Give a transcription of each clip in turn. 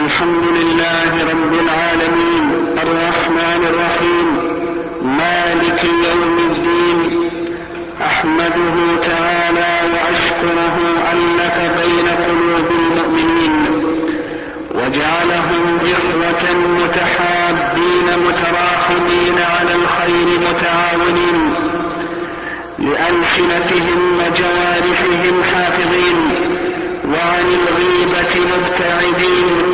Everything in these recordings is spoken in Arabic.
الحمد لله رب العالمين الرحمن الرحيم مالك يوم الدين أحمده تعالى وأشكره ألف بين قلوب المؤمنين وجعلهم إخوة متحابين متراحمين على الخير متعاونين لألسنتهم وجوارحهم حافظين وعن الغيبة مبتعدين.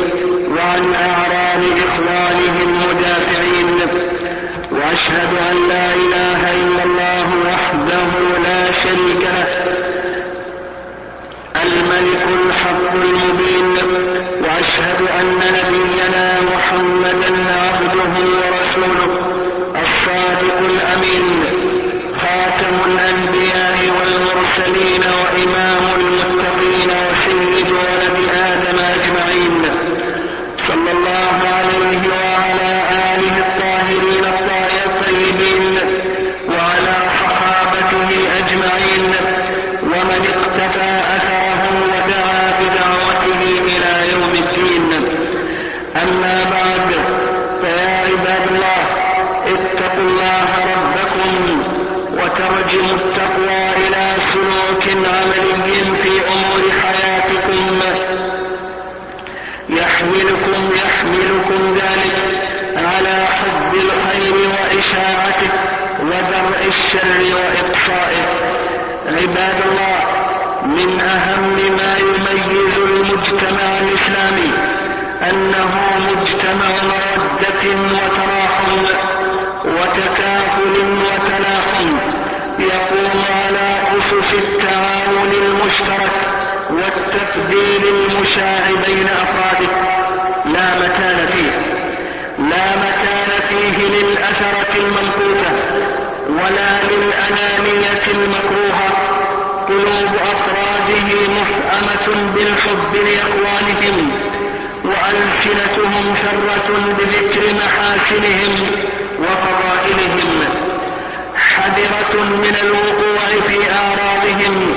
من الوقوع في اعراضهم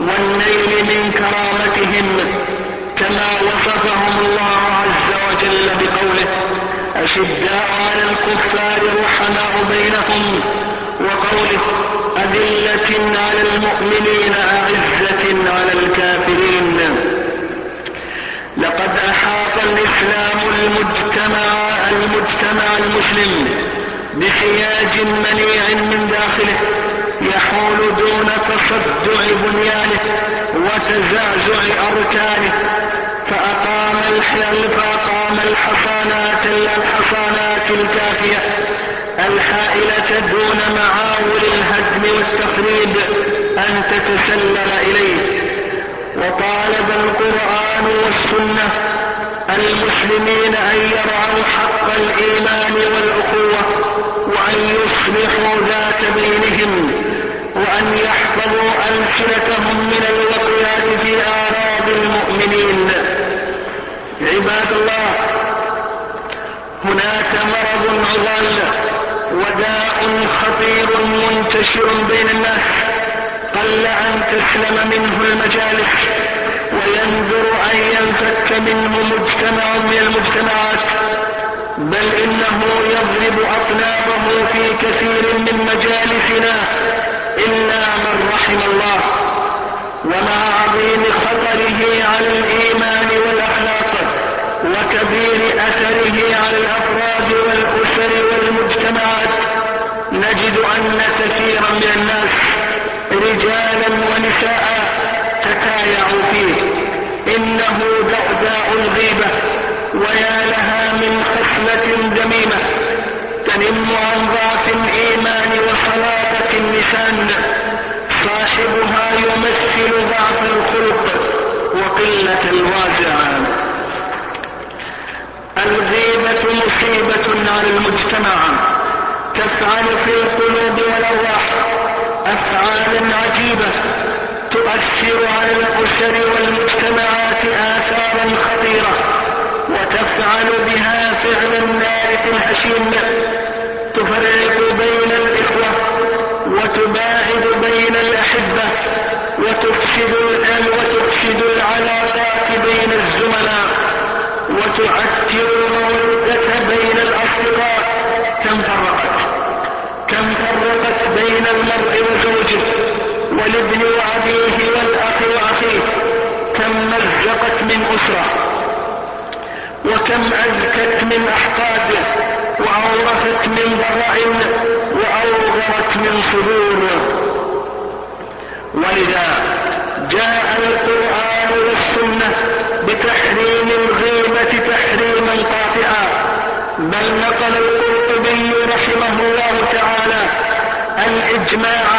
والنيل من كرامتهم كما وصفهم الله عز وجل بقوله أشداء على الكفار رحماء بينهم وقوله أذلة على المؤمنين أعزة على الكافرين. لقد أحاط الإسلام المجتمع المجتمع المسلم بسياج منيع من دون تصدع بنيانه وتزعزع أركانه فأقام الحل فأقام الحصانات الحصانات الكافية الحائلة دون معاول الهدم والتخريب أن تتسلل إليه. وطالب القرآن والسنة المسلمين أن يرعوا حق الإيمان والأخوة وأن يصلحوا ذات بينهم وأن يحفظوا ألسنتهم من الوقيات في آراب المؤمنين. عباد الله هناك مرض عضال وداء خطير منتشر بين الناس. قل أن تسلم منه المجالس وينذر أن ينفك منه مجتمع من المجتمعات. بل إنه يضرب أطنابه في كثير من مجالسنا. إلا من رحم الله. ومع عظيم خطره على الإيمان والأخلاق وكبير أثره على الأفراد والأسر والمجتمعات. نجد أن كثيرا من الناس رجالا ونساء تتايعوا فيه. إنه دعداء الغيبة ويا لها من خصلة دميمة. تنم عن ضعف الإيمان وصلابة اللسان. صاحبها يمثل ضعف الخلق وقلة الوازع الغيبة مصيبة على المجتمع. تفعل في القلوب والأرواح أفعال عجيبة تؤثر على الأسر والمجتمعات آثارا. الإجماع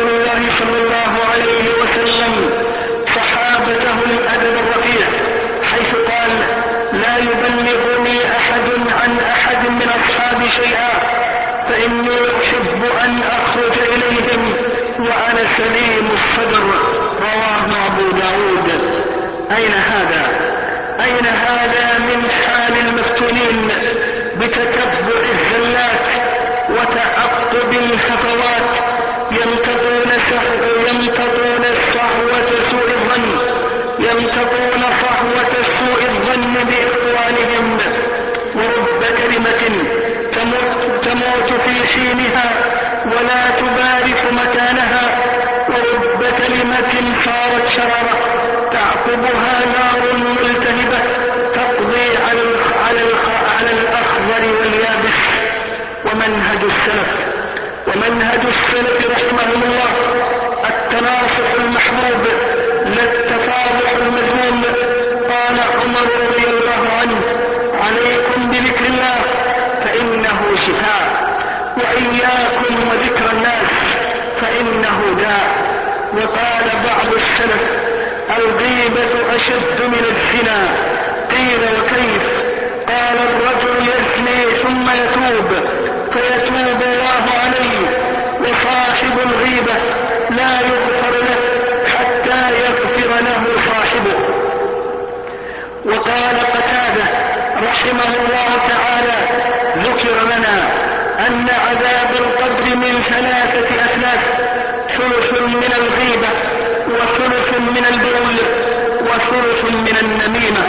النميمة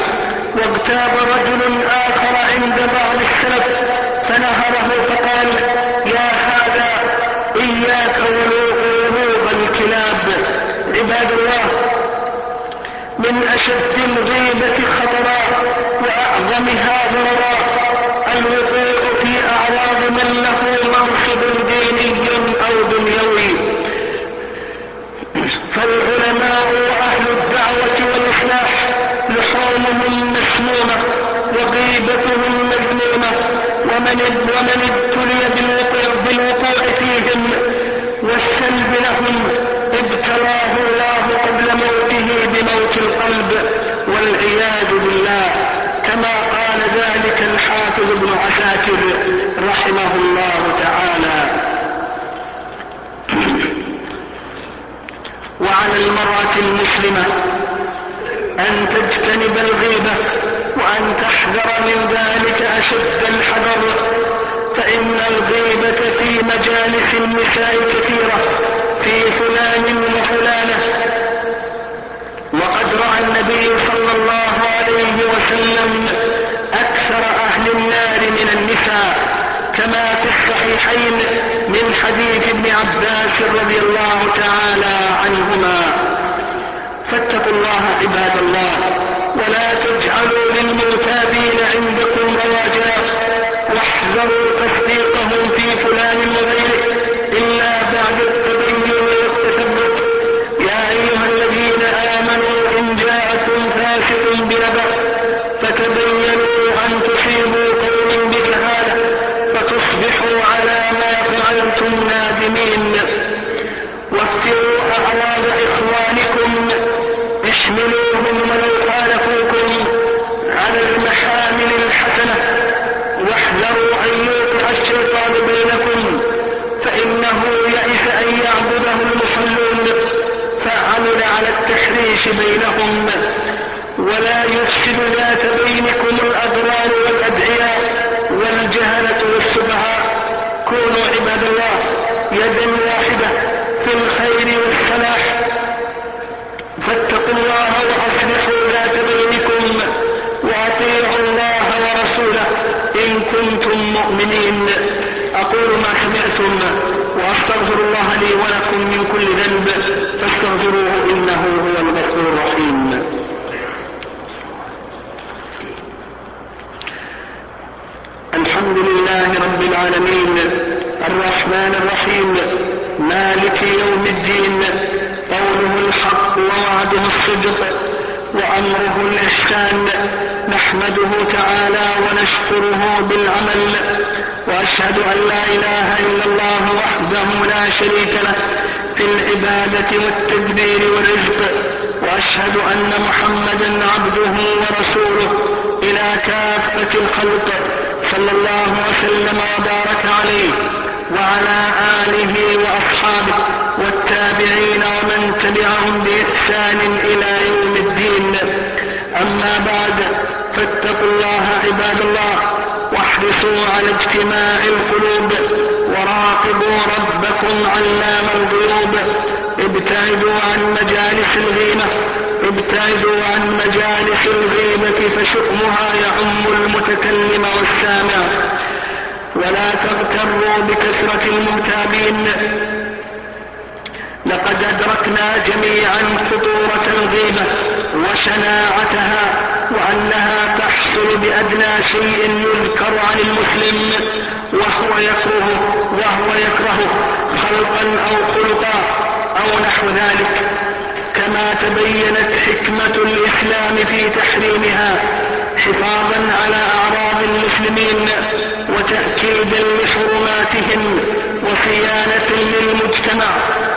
واغتاب رجل آخر عند بعض السلف فنهره فقال يا هذا إياك ولوغ الكلاب عباد الله من أشد الغيظ وعلى المرأة المسلمة أن تجتنب الغيبة وأن تحذر من ذلك أشد الحذر فإن الغيبة في مجالس النساء كثيرة في فلان الله عباد الله. ولا تجعلوا للمغتابين شريك له في العبادة والتدبير والرزق. وأشهد أن محمدا عبده ورسوله إلى كافة الخلق. صلى الله بأدنى شيء يذكر عن المسلم وهو يكرهه وهو يكرهه خلقا أو خلقا أو نحو ذلك. كما تبينت حكمة الإسلام في تحريمها حفاظا على أعراض المسلمين وتأكيدا لحرماتهم وصيانة للمجتمع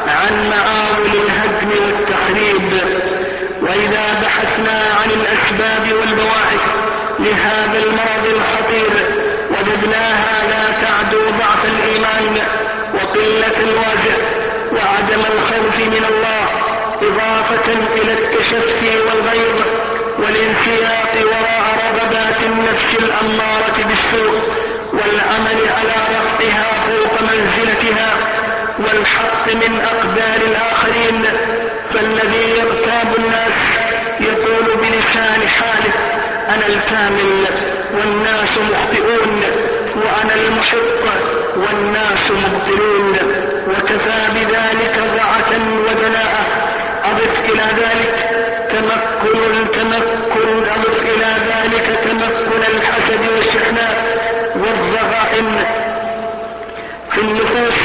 عن معاول من الله إضافة إلى التشفي والغيظ والانسياق وراء رغبات النفس الأمارة بالسوء والعمل على رفعها فوق منزلتها والحق من أقدار الآخرين فالذي يغتاب الناس يقول بلسان حاله أنا الكامل والناس مخطئون وأنا المحق والناس مبطلون وكفى بذلك ذلك تمكن التمكن أضف إلى ذلك تمكن الحسد والشحناء والضغائن في النفوس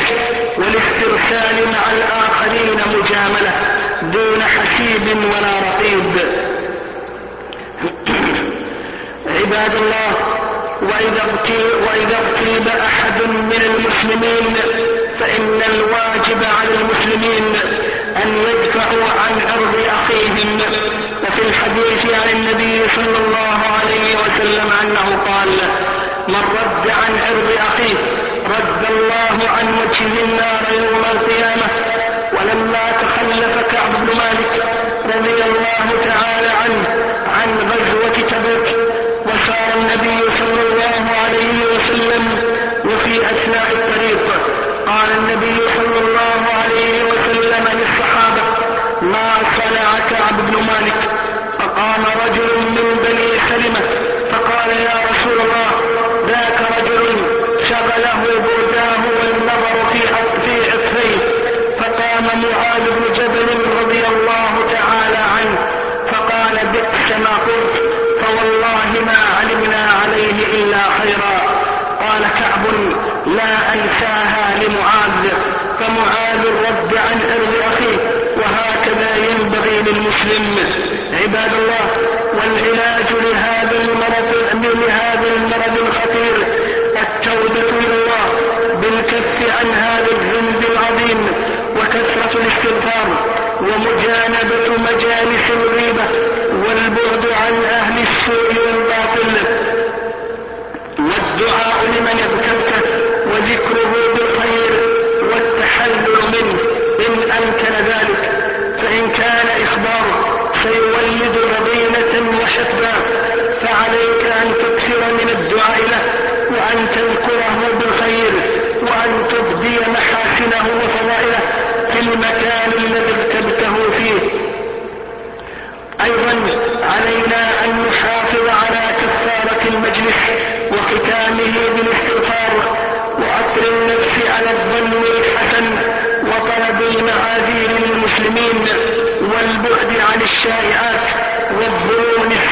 والاسترسال مع الآخرين مجاملة دون حسيب ولا رقيب. عباد الله وإذا اغتيب أحد من المسلمين فإن الواجب على المسلمين أن يدفعوا عن عرض أخيهم وفي الحديث عن النبي صلى الله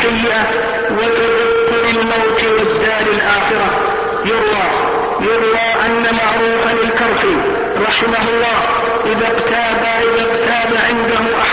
السيئة وتذكر الموت والدار الآخرة. يروى يروى أن معروفا الكرخي رحمه الله إذا اغتاب إذا اغتاب عنده أحد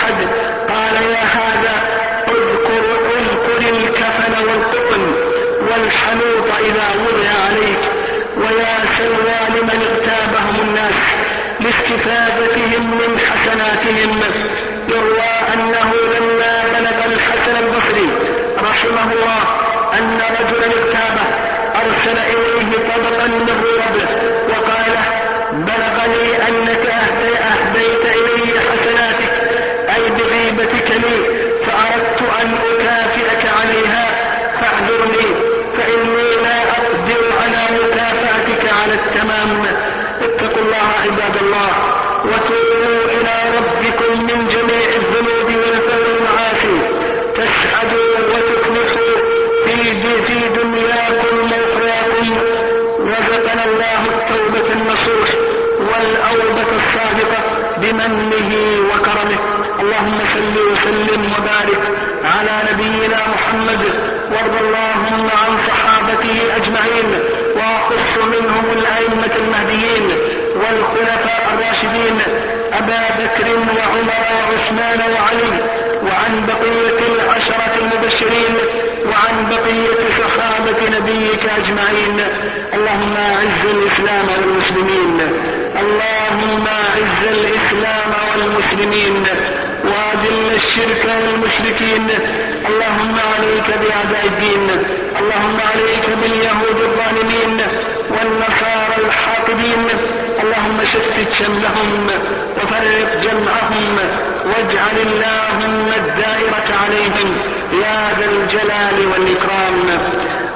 واجعل اللهم الدائرة عليهم يا ذا الجلال والإكرام.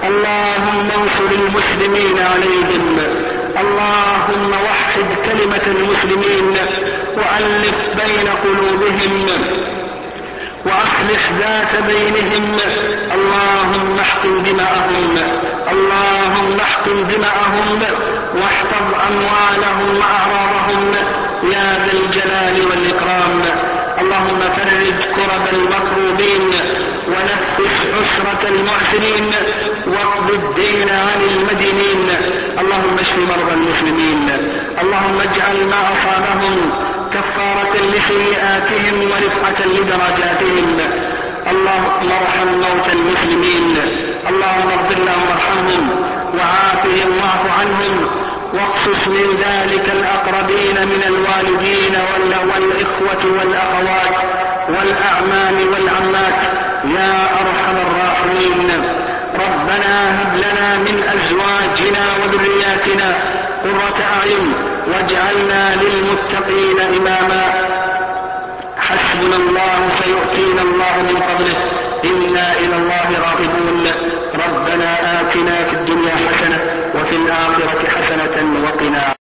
اللهم انصر المسلمين عليهم. اللهم وحد كلمة المسلمين وألف بين قلوبهم وأصلح ذات بينهم. اللهم احقن دماءهم. اللهم احقن دماءهم واحفظ أموالهم وأعراضهم. يا ذا الجلال والإكرام. فرج كرب المكروبين ونفس عسرة المعسرين واقض الدين عن المدينين. اللهم اشف مرضى المسلمين. اللهم اجعل ما أصابهم كفارة لسيئاتهم ورفعة لدرجاتهم. اللهم ارحم موتى المسلمين. اللهم اغفر لهم وارحمهم وعافهم واعف عنهم. واقصص من ذلك الأقربين من الوالدين والإخوة والأخوات. والأعمام والعمات يا أرحم الراحمين. ربنا هب لنا من أزواجنا وذرياتنا قرة أعين واجعلنا للمتقين إماما. حسبنا الله سيؤتينا الله من فضله. إنا إلى الله راغبون. ربنا آتنا في الدنيا حسنة وفي الآخرة حسنة وقنا